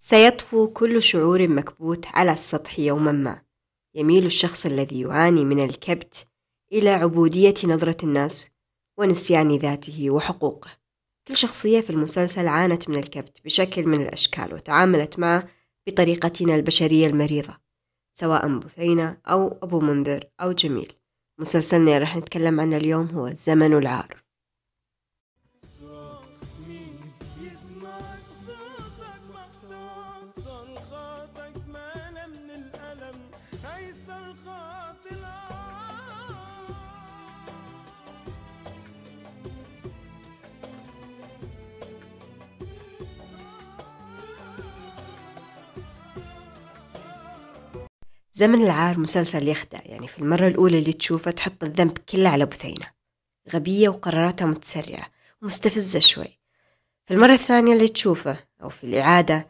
سيطفو كل شعور مكبوت على السطح يوما ما. يميل الشخص الذي يعاني من الكبت إلى عبودية نظرة الناس ونسيان ذاته وحقوقه. كل شخصية في المسلسل عانت من الكبت بشكل من الأشكال وتعاملت معه بطريقتنا البشرية المريضة سواء بثينة أو أبو منذر أو جميل. مسلسلنا اللي راح نتكلم عنه اليوم هو زمن العار. زمن العار مسلسل يخدع يعني في المرة الأولى اللي تشوفه تحط الذنب كله على بثينة. غبية وقراراتها متسرعة ومستفزة شوي. في المرة الثانية اللي تشوفه أو في الإعادة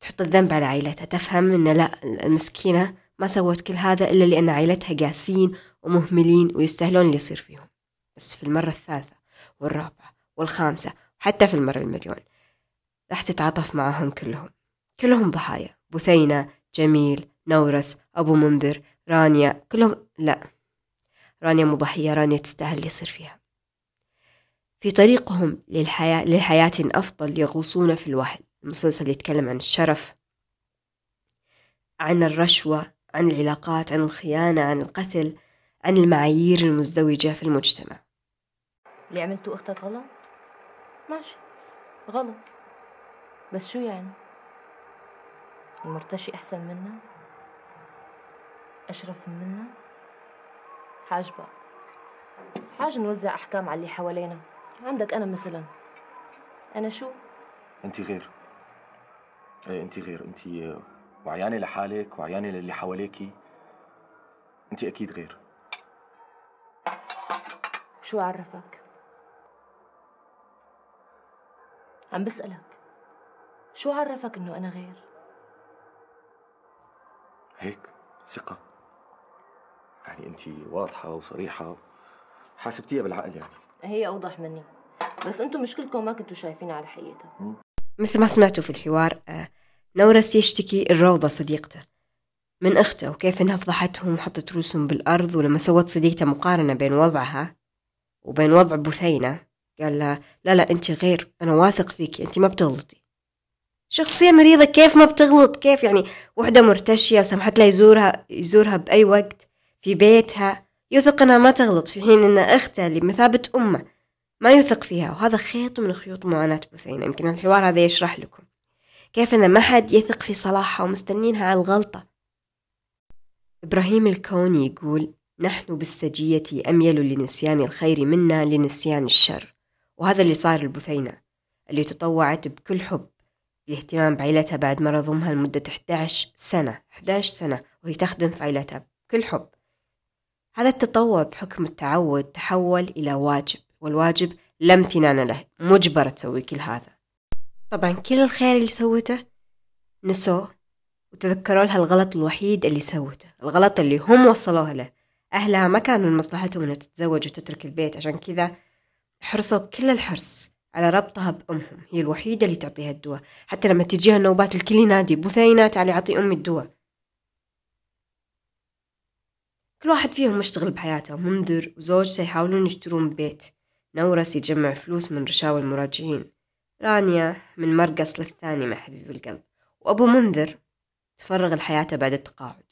تحط الذنب على عائلتها تفهم إن لا المسكينة ما سوت كل هذا إلا لأن عائلتها قاسين ومهملين ويستاهلون اللي يصير فيهم. بس في المرة الثالثة والرابعة والخامسة حتى في المرة المليون راح تتعاطف معهم كلهم. كلهم ضحايا. بثينة جميل نورس أبو منذر رانيا. كلهم لا. رانيا مضحية رانيا تستاهل اللي يصير فيها. في طريقهم للحياة للحياة أفضل يغوصون في الوهن المسلسل يتكلم عن الشرف عن الرشوة عن العلاقات عن الخيانة عن القتل عن المعايير المزدوجة في المجتمع. اللي عملته أختك غلط؟ ماشي غلط. بس شو يعني؟ المرتشي أحسن منا؟ أشرف منا؟ حاجبة حاجة نوزع أحكام على اللي حوالينا. عندك أنا مثلا. أنا شو؟ أنت غير. إيه أنت غير. أنت وعيانة لحالك وعيانة للي حواليكي. أنت أكيد غير. شو عرفك؟ عم بسألك. شو عرفك إنه أنا غير؟ هيك ثقة. يعني انت واضحة وصريحة حاسبتيها بالعقل يعني. هي أوضح مني. بس أنتم مشكلتكم ما كنتوا شايفين على حقيقتها. مثل ما سمعتوا في الحوار آه، نورس يشتكي الروضة صديقته من أخته وكيف إنها فضحتهم وحطت روسهم بالأرض ولما سوت صديقته مقارنة بين وضعها وبين وضع بثينة قال لها لا لا أنت غير أنا واثق فيك أنت ما بتغلطي. شخصية مريضة كيف ما بتغلط؟ كيف يعني؟ وحدة مرتشية وسمحت لها يزورها يزورها بأي وقت في بيتها. يثق أنها ما تغلط في حين إن اختها اللي بمثابة أمه ما يثق فيها وهذا خيط من خيوط معاناة بثينة يمكن الحوار هذا يشرح لكم. كيف إن ما حد يثق في صلاحها ومستنينها على الغلطة؟ إبراهيم الكوني يقول نحن بالسجية أميل لنسيان الخير منا لنسيان الشر. وهذا اللي صار البثينة اللي تطوعت بكل حب الاهتمام بعيلتها بعد مرض أمها لمدة 11 سنة 11 سنة وهي تخدم في عيلتها بكل حب. هذا التطوع بحكم التعود تحول إلى واجب والواجب لا امتنان له مجبرة تسوي كل هذا. طبعا كل الخير اللي سوته نسوه وتذكروا لها الغلط الوحيد اللي سوته الغلط اللي هم وصلوها له. أهلها ما كان من مصلحتهم أنها تتزوج وتترك البيت عشان كذا حرصوا كل الحرص على ربطها بأمهم. هي الوحيدة اللي تعطيها الدواء. حتى لما تجيها النوبات الكل ينادي بثينة تعالي أعطي أمي الدواء. كل واحد فيهم مشتغل بحياته منذر وزوجته يحاولون يشترون بيت. نورس يجمع فلوس من رشاوى المراجعين. رانيا من مرقص للثاني مع حبيب القلب وأبو منذر تفرغ الحياة بعد التقاعد.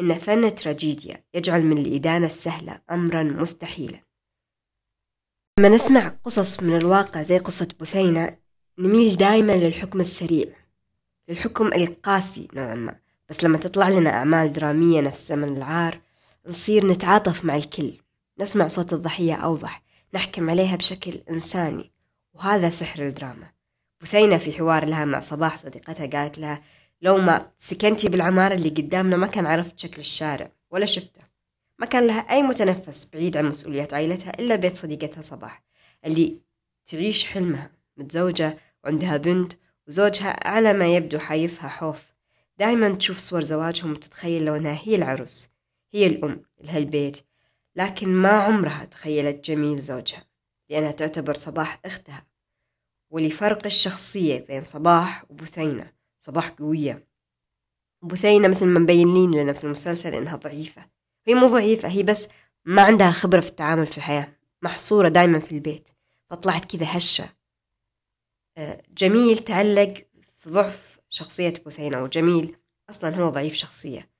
إن فن تراجيديا يجعل من الإدانة السهلة أمرا مستحيلا. لما نسمع قصص من الواقع زي قصة بثينة نميل دائما للحكم السريع للحكم القاسي نوعا ما. بس لما تطلع لنا أعمال درامية نفس زمن العار نصير نتعاطف مع الكل نسمع صوت الضحية أوضح نحكم عليها بشكل إنساني. وهذا سحر الدراما. بثينة في حوار لها مع صباح صديقتها قالت لها لو ما سكنتي بالعمارة اللي قدامنا ما كان عرفت شكل الشارع ولا شفته. ما كان لها أي متنفس بعيد عن مسؤوليات عائلتها إلا بيت صديقتها صباح اللي تعيش حلمها متزوجة وعندها بنت وزوجها على ما يبدو حايفها خوف دائما تشوف صور زواجهم وتتخيل لو أنها هي العروس هي الأم لهالبيت لكن ما عمرها تخيلت جميل زوجها. لأنها تعتبر صباح أختها. ولفرق الشخصية بين صباح وبثينة. صباح قوية. بثينة مثل ما مبينين لنا في المسلسل إنها ضعيفة. هي مو ضعيفة هي بس ما عندها خبرة في التعامل في الحياة. محصورة دايما في البيت. فطلعت كذا هشة. آه، جميل تعلق في ضعف شخصية بثينة. وجميل أصلا هو ضعيف شخصية.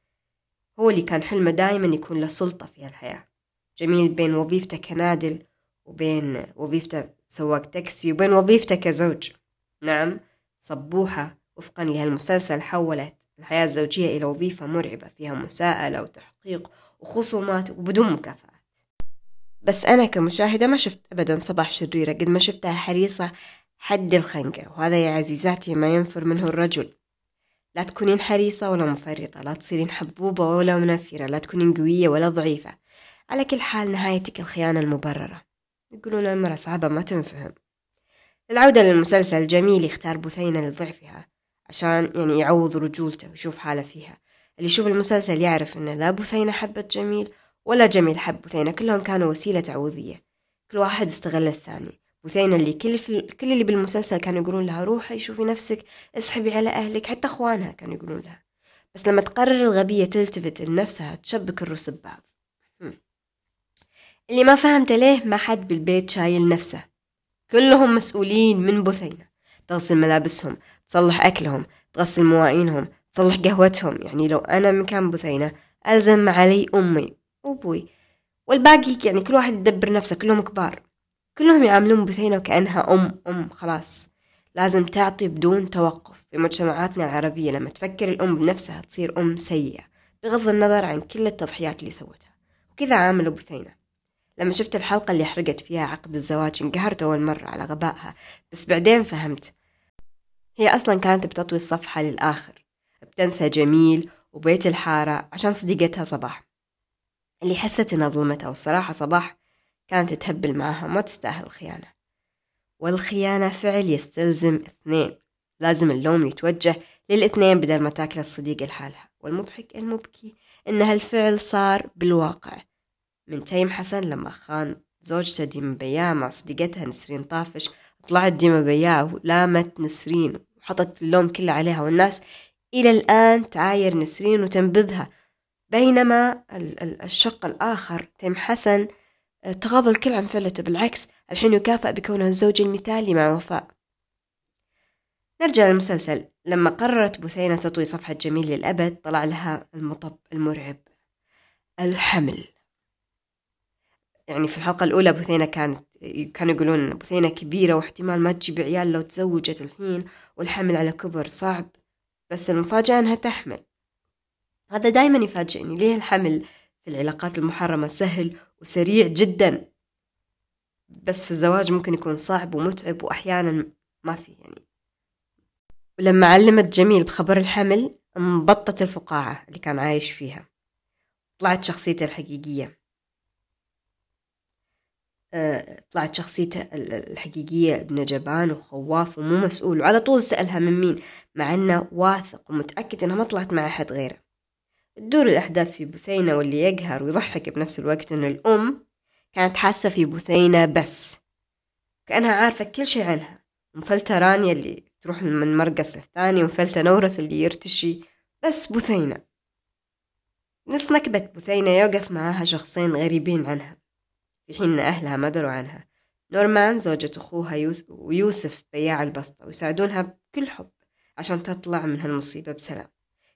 هو اللي كان حلمه دايما يكون له سلطة في الحياة جميل بين وظيفته كنادل وبين وظيفته سواق تاكسي وبين وظيفته كزوج نعم صبوحة وفقا لهالمسلسل حولت الحياة الزوجية إلى وظيفة مرعبة فيها مساءلة وتحقيق وخصومات وبدون مكافآت. بس أنا كمشاهدة ما شفت أبدا صباح شريرة قد ما شفتها حريصة حد الخنقة وهذا يا عزيزاتي ما ينفر منه الرجل. لا تكونين حريصة ولا مفرطة لا تصيرين حبوبة ولا منفرة لا تكونين قوية ولا ضعيفة. على كل حال نهايتك الخيانة المبررة. يقولون المرأة صعبة ما تنفهم. العودة للمسلسل جميل يختار بثينة لضعفها عشان يعني يعوض رجولته ويشوف حالة فيها. اللي يشوف المسلسل يعرف إن لا بثينة حبت جميل ولا جميل حب بثينة كلهم كانوا وسيلة تعويضية. كل واحد استغل الثاني. بثينة اللي كل في كل اللي بالمسلسل كانوا يقولون لها روحي شوفي نفسك اسحبي على أهلك حتى أخوانها كانوا يقولون لها. بس لما تقرر الغبية تلتفت لنفسها تشبك الروس ببعض اللي ما فهمت ليه ما حد بالبيت شايل نفسه. كلهم مسؤولين من بثينة تغسل ملابسهم تصلح أكلهم تغسل مواعينهم تصلح قهوتهم. يعني لو أنا مكان بثينة ألزم علي أمي وأبوي والباقي يعني كل واحد يدبر نفسه. كلهم كبار. كلهم يعاملون بثينة وكأنها أم أم خلاص. لازم تعطي بدون توقف. في مجتمعاتنا العربية لما تفكر الأم بنفسها تصير أم سيئة بغض النظر عن كل التضحيات اللي سوتها. وكذا عاملوا بثينة لما شفت الحلقة اللي حرقت فيها عقد الزواج انقهرت أول مرة على غبائها بس بعدين فهمت. هي أصلا كانت بتطوي الصفحة للآخر بتنسى جميل وبيت الحارة عشان صديقتها صباح. اللي حست إنها ظلمتها والصراحة صباح كانت تهبل معاها ما تستاهل الخيانة. والخيانة فعل يستلزم اثنين لازم اللوم يتوجه للاثنين بدل ما تاكل الصديقة لحالها والمضحك المبكي إن هالفعل صار بالواقع. من تيم حسن لما خان زوجته ديما بياع مع صديقتها نسرين طافش طلعت ديما بياع ولامت نسرين وحطت اللوم كله عليها والناس إلى الآن تعاير نسرين وتنبذها. بينما الشق الآخر تيم حسن تغاضى الكل عن فعلته بالعكس الحين يكافئ بكونه الزوج المثالي مع وفاء. نرجع للمسلسل. لما قررت بثينة تطوي صفحة جميل للأبد طلع لها المطب المرعب الحمل. يعني في الحلقة الأولى بثينة كانت كانوا يقولون بثينة كبيرة واحتمال ما تجيب عيال لو تزوجت الحين والحمل على كبر صعب بس المفاجأة أنها تحمل. هذا دايما يفاجئني ليه الحمل في العلاقات المحرمة سهل وسريع جدا؟ بس في الزواج ممكن يكون صعب ومتعب وأحيانا ما في يعني. ولما علمت جميل بخبر الحمل انبطت الفقاعة اللي كان عايش فيها. طلعت شخصيته الحقيقية. طلعت شخصيته الحقيقية ابن جبان وخواف ومو مسؤول. وعلى طول سألها من مين مع إنه واثق ومتأكد إنها ما طلعت مع أحد غيره. تدور الأحداث في بثينة واللي يقهر ويضحك بنفس الوقت إن الأم كانت حاسة في بثينة بس كأنها عارفة كل شي عنها. ومفلتة رانيا اللي تروح من مرقص للثاني ومفلتة نورس اللي يرتشي بس بثينة نص نكبة بثينة يوقف معاها شخصين غريبين عنها. في حين أهلها ما دروا عنها. نورمان زوجة أخوها يوسف ويوسف بياع البسطة ويساعدونها بكل حب عشان تطلع من هالمصيبة بسلام.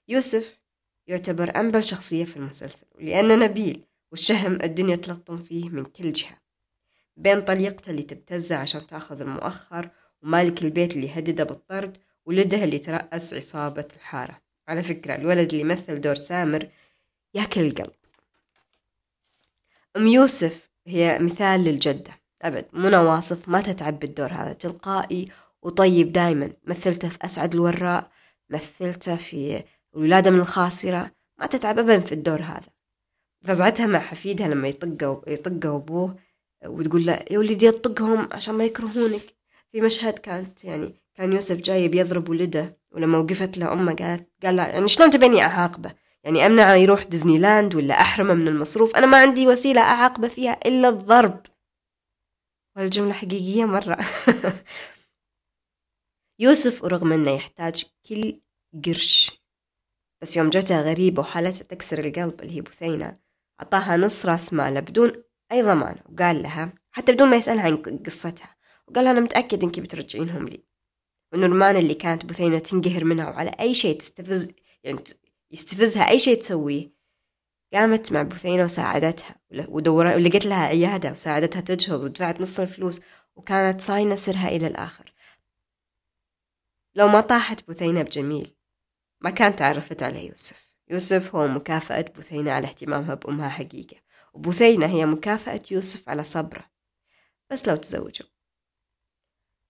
يوسف يعتبر أنبل شخصية في المسلسل ولأنه نبيل والشهم الدنيا تلطم فيه من كل جهة. بين طليقته اللي تبتزه عشان تأخذ المؤخر ومالك البيت اللي هدده بالطرد ولده اللي ترأس عصابة الحارة. على فكرة الولد اللي يمثل دور سامر ياكل القلب. أم يوسف هي مثال للجدة. أبد منى واصف ما تتعب بالدور هذا. تلقائي وطيب دايما. مثلته في أسعد الوراء مثلته في الولادة من الخاسرة. ما تتعب أبدا في الدور هذا. فزعتها مع حفيدها لما يطقوا يطقوا أبوه وتقول له يا ولدي أطقهم عشان ما يكرهونك. في مشهد كانت يعني كان يوسف جاي بيضرب ولده ولما وقفت له أمه قالت قال يعني شلون تبيني أعاقبه؟ يعني أمنعه يروح ديزني لاند ولا أحرمه من المصروف. أنا ما عندي وسيلة أعاقبه فيها إلا الضرب. والجملة حقيقية مرة. يوسف ورغم أنه يحتاج كل قرش بس يوم جتها غريبة وحالتها تكسر القلب اللي هي بثينة عطاها نص راس ماله بدون أي ضمان وقال لها حتى بدون ما يسألها عن قصتها وقال لها أنا متأكد إنك بترجعينهم لي. ونورمان اللي كانت بثينة تنقهر منها وعلى أي شيء تستفز يعني يستفزها أي شيء تسويه. قامت مع بثينة وساعدتها ودورت ولقيت لها عيادة وساعدتها تجهض ودفعت نص الفلوس وكانت صاينة سرها إلى الآخر. لو ما طاحت بثينة بجميل. ما كانت تعرفت على يوسف. يوسف هو مكافأة بثينة على اهتمامها بأمها حقيقة وبثينة هي مكافأة يوسف على صبره. بس لو تزوجوا.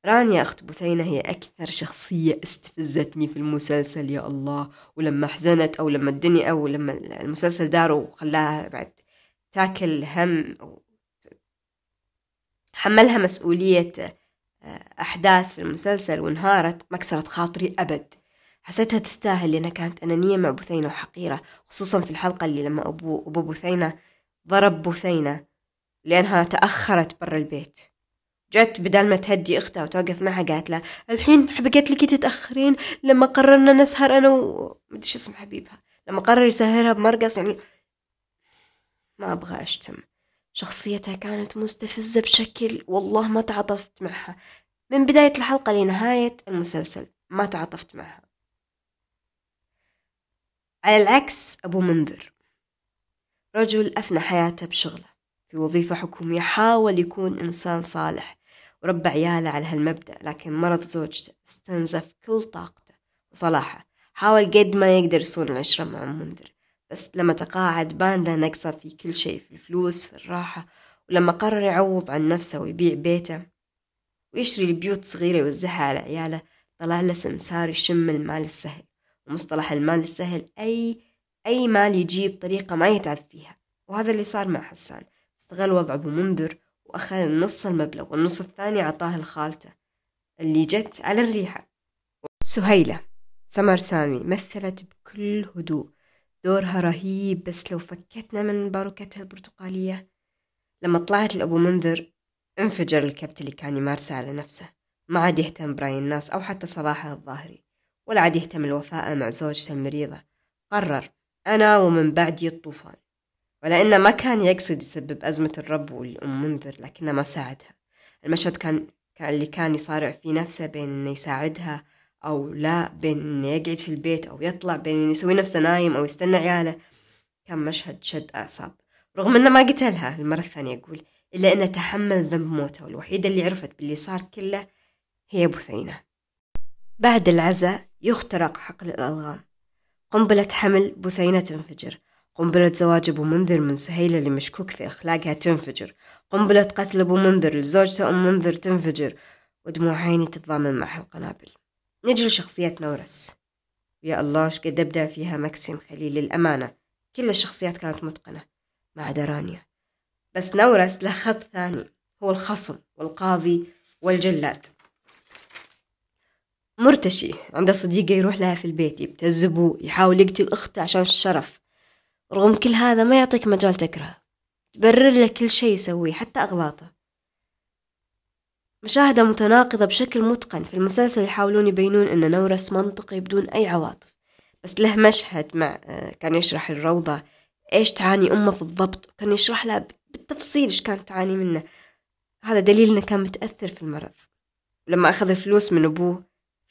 رانيا أخت بثينة هي أكثر شخصية استفزتني في المسلسل يا الله. ولما حزنت أو لما الدنيا أو لما المسلسل دار وخلاها بعد تاكل هم أو حملها مسؤولية آه، أحداث في المسلسل وانهارت ما كسرت خاطري أبد. حسيتها تستاهل لأنها كانت أنانية مع بثينة وحقيرة خصوصا في الحلقة اللي لما أبو, أبو بثينة ضرب بثينة لأنها تأخرت برا البيت. جت بدال ما تهدي أختها وتوقف معها قالت لها الحين بقيت لك تتأخرين؟ لما قررنا نسهر أنا و مدري اسم حبيبها. لما قرر يسهرها بمرقص يعني ما أبغى أشتم. شخصيتها كانت مستفزة بشكل والله ما تعاطفت معها. من بداية الحلقة لنهاية المسلسل ما تعاطفت معها. على العكس أبو منذر رجل أفنى حياته بشغله. في وظيفة حكومية حاول يكون إنسان صالح. وربى عياله على هالمبدأ لكن مرض زوجته استنزف كل طاقته. وصلاحه حاول قد ما يقدر يصون العشرة مع منذر بس لما تقاعد بان له نقصة في كل شيء في الفلوس في الراحة. ولما قرر يعوض عن نفسه ويبيع بيته ويشتري البيوت صغيرة يوزعها على عياله طلع له سمسار يشم المال السهل. ومصطلح المال السهل أي أي مال يجي بطريقة ما يتعب فيها. وهذا اللي صار مع حسان. استغل وضع أبو منذر وأخذ نص المبلغ والنص الثاني عطاه لخالته اللي جت على الريحة. سهيلة سمر سامي مثلت بكل هدوء. دورها رهيب بس لو فكتنا من باروكتها البرتقالية. لما طلعت لأبو منذر انفجر الكبت اللي كان يمارسه على نفسه. ما عاد يهتم برأي الناس أو حتى صلاحه الظاهري ولا عاد يهتم الوفاء مع زوجته المريضة. قرر أنا ومن بعدي الطوفان. ولأنه ما كان يقصد يسبب أزمة الرب والأم منذر لكنه ما ساعدها. المشهد كان, كان اللي كان يصارع في نفسه بين إنه يساعدها أو لا بين إنه يقعد في البيت أو يطلع بين إنه يسوي نفسه نايم أو يستنى عياله. كان مشهد شد أعصاب. رغم إنه ما قتلها المرة الثانية أقول إلا إنه تحمل ذنب موته والوحيدة اللي عرفت باللي صار كله هي بثينة بعد العزاء يخترق حقل الألغام. قنبلة حمل بثينة تنفجر. قنبلة زواج أبو منذر من سهيلة اللي مشكوك في أخلاقها تنفجر. قنبلة قتل أبو منذر لزوجته أم منذر تنفجر. ودموع عيني تتضامن مع القنابل نجي لشخصيات نورس. يا الله قد أبدع فيها مكسيم خليل للأمانة. كل الشخصيات كانت متقنة. ما عدا رانيا بس نورس له خط ثاني. هو الخصم والقاضي والجلاد. مرتشي عنده صديقة يروح لها في البيت. يبتزبه يحاول يقتل أخته عشان الشرف. رغم كل هذا ما يعطيك مجال تكره تبرر له كل شيء يسويه حتى أغلاطه. مشاهدة متناقضة بشكل متقن في المسلسل يحاولون يبينون أن نورس منطقي بدون أي عواطف. بس له مشهد مع آه، كان يشرح الروضة إيش تعاني أمه بالضبط؟ كان يشرح لها بالتفصيل إيش كانت تعاني منه. هذا دليل إنه كان متأثر في المرض. لما أخذ الفلوس من أبوه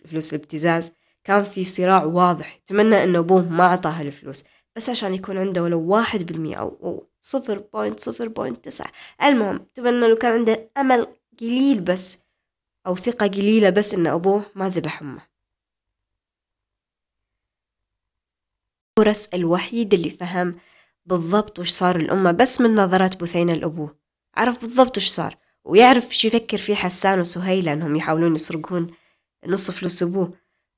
فلوس الابتزاز كان في صراع واضح. تمنى أن أبوه ما أعطاه الفلوس. بس عشان يكون عنده ولو واحد بالمية أو صفر point صفر point تسعة. المهم تمنى لو كان عنده أمل قليل بس أو ثقة قليلة بس إن أبوه ما ذبح أمه. ورس الوحيد اللي فهم بالضبط وش صار لأمه بس من نظرات بثينة لأبوه. عرف بالضبط وش صار ويعرف شو يفكر فيه حسان وسهيلة أنهم يحاولون يسرقون نص فلوس أبوه.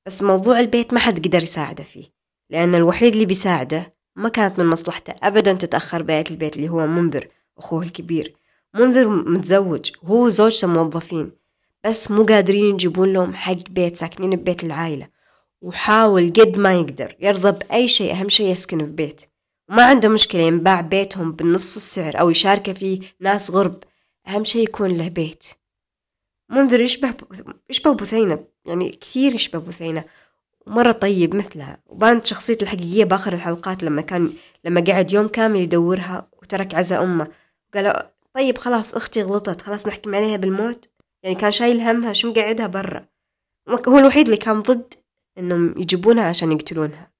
بس موضوع البيت ما حد قدر يساعده فيه. لأن الوحيد اللي بيساعده ما كانت من مصلحته أبدا تتأخر بيعة البيت اللي هو منذر أخوه الكبير. منذر متزوج وهو وزوجته موظفين بس مو قادرين يجيبون لهم حق بيت ساكنين ببيت العائلة. وحاول قد ما يقدر يرضى بأي شيء أهم شيء يسكن في بيت وما عنده مشكلة ينباع بيتهم بالنص السعر أو يشارك فيه ناس غرب. أهم شيء يكون له بيت. منذر يشبه يشبه بثينة يعني كثير يشبه بثينة ومرة طيب مثلها. وبانت شخصيته الحقيقية بآخر الحلقات لما كان لما قعد يوم كامل يدورها وترك عزا أمه. قال طيب خلاص أختي غلطت خلاص نحكم عليها بالموت. يعني كان شايل همها شو مقعدها برا. هو الوحيد اللي كان ضد إنهم يجيبونها عشان يقتلونها.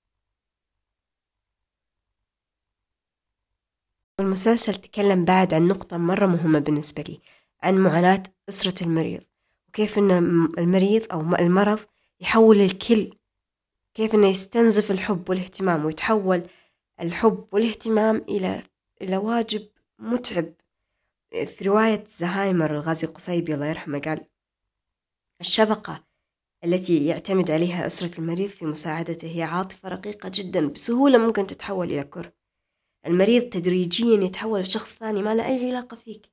المسلسل تكلم بعد عن نقطة مرة مهمة بالنسبة لي عن معاناة أسرة المريض وكيف أن المريض أو المرض يحول الكل كيف أنه يستنزف الحب والاهتمام ويتحول الحب والاهتمام إلى إلى واجب متعب. في رواية زهايمر الغازي قصيبي الله يرحمه قال الشفقة التي يعتمد عليها أسرة المريض في مساعدته هي عاطفة رقيقة جدا بسهولة ممكن تتحول إلى كره. المريض تدريجيا يتحول لشخص ثاني ما له أي علاقة فيك.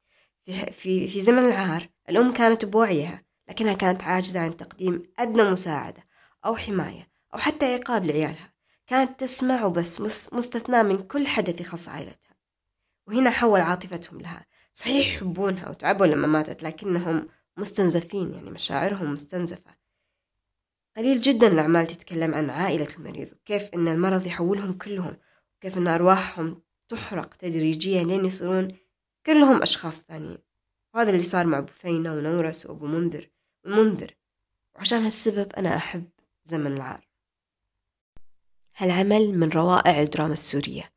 في, في, في زمن العار الأم كانت بوعيها لكنها كانت عاجزة عن تقديم أدنى مساعدة أو حماية. أو حتى عقاب لعيالها. كانت تسمع وبس مستثناة من كل حدث يخص عائلتها. وهنا حول عاطفتهم لها. صحيح يحبونها وتعبوا لما ماتت لكنهم مستنزفين يعني مشاعرهم مستنزفة. قليل جدا الأعمال تتكلم عن عائلة المريض وكيف أن المرض يحولهم كلهم وكيف أن أرواحهم تحرق تدريجيا لين يصيرون كلهم أشخاص ثانيين. وهذا اللي صار مع بثينة ونورس وأبو منذر ومنذر. وعشان هالسبب أنا أحب زمن العار. هالعمل من روائع الدراما السورية.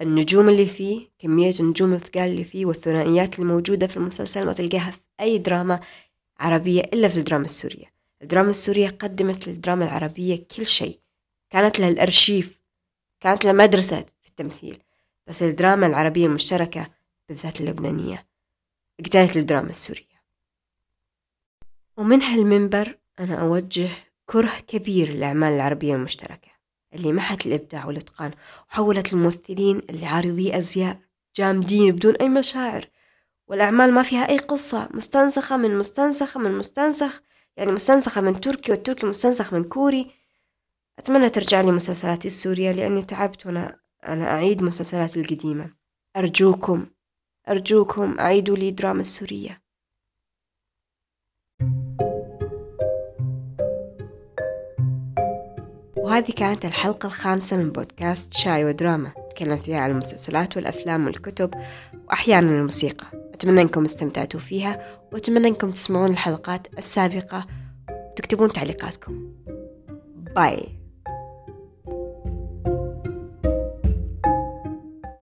النجوم اللي فيه كمية النجوم الثقال اللي فيه والثنائيات الموجودة في المسلسل ما تلقاها في أي دراما عربية إلا في الدراما السورية. الدراما السورية قدمت للدراما العربية كل شيء. كانت لها الأرشيف كانت لها مدرسة في التمثيل بس الدراما العربية المشتركة بالذات اللبنانية اجتهدت الدراما السورية. ومن هالمنبر أنا أوجه كره كبير للأعمال العربية المشتركة. اللي محت الإبداع والإتقان وحولت الممثلين اللي عارضي أزياء جامدين بدون أي مشاعر. والأعمال ما فيها أي قصة. مستنسخة من مستنسخة من مستنسخ. يعني مستنسخة من تركي والتركي مستنسخ من كوري. أتمنى ترجع لي مسلسلاتي السورية لأني تعبت وأنا أنا أعيد مسلسلاتي القديمة. أرجوكم أرجوكم أعيدوا لي دراما السورية. وهذه كانت الحلقة الخامسة من بودكاست شاي ودراما. نتكلم فيها عن المسلسلات والأفلام والكتب وأحيانا الموسيقى. أتمنى أنكم استمتعتوا فيها وأتمنى أنكم تسمعون الحلقات السابقة وتكتبون تعليقاتكم. باي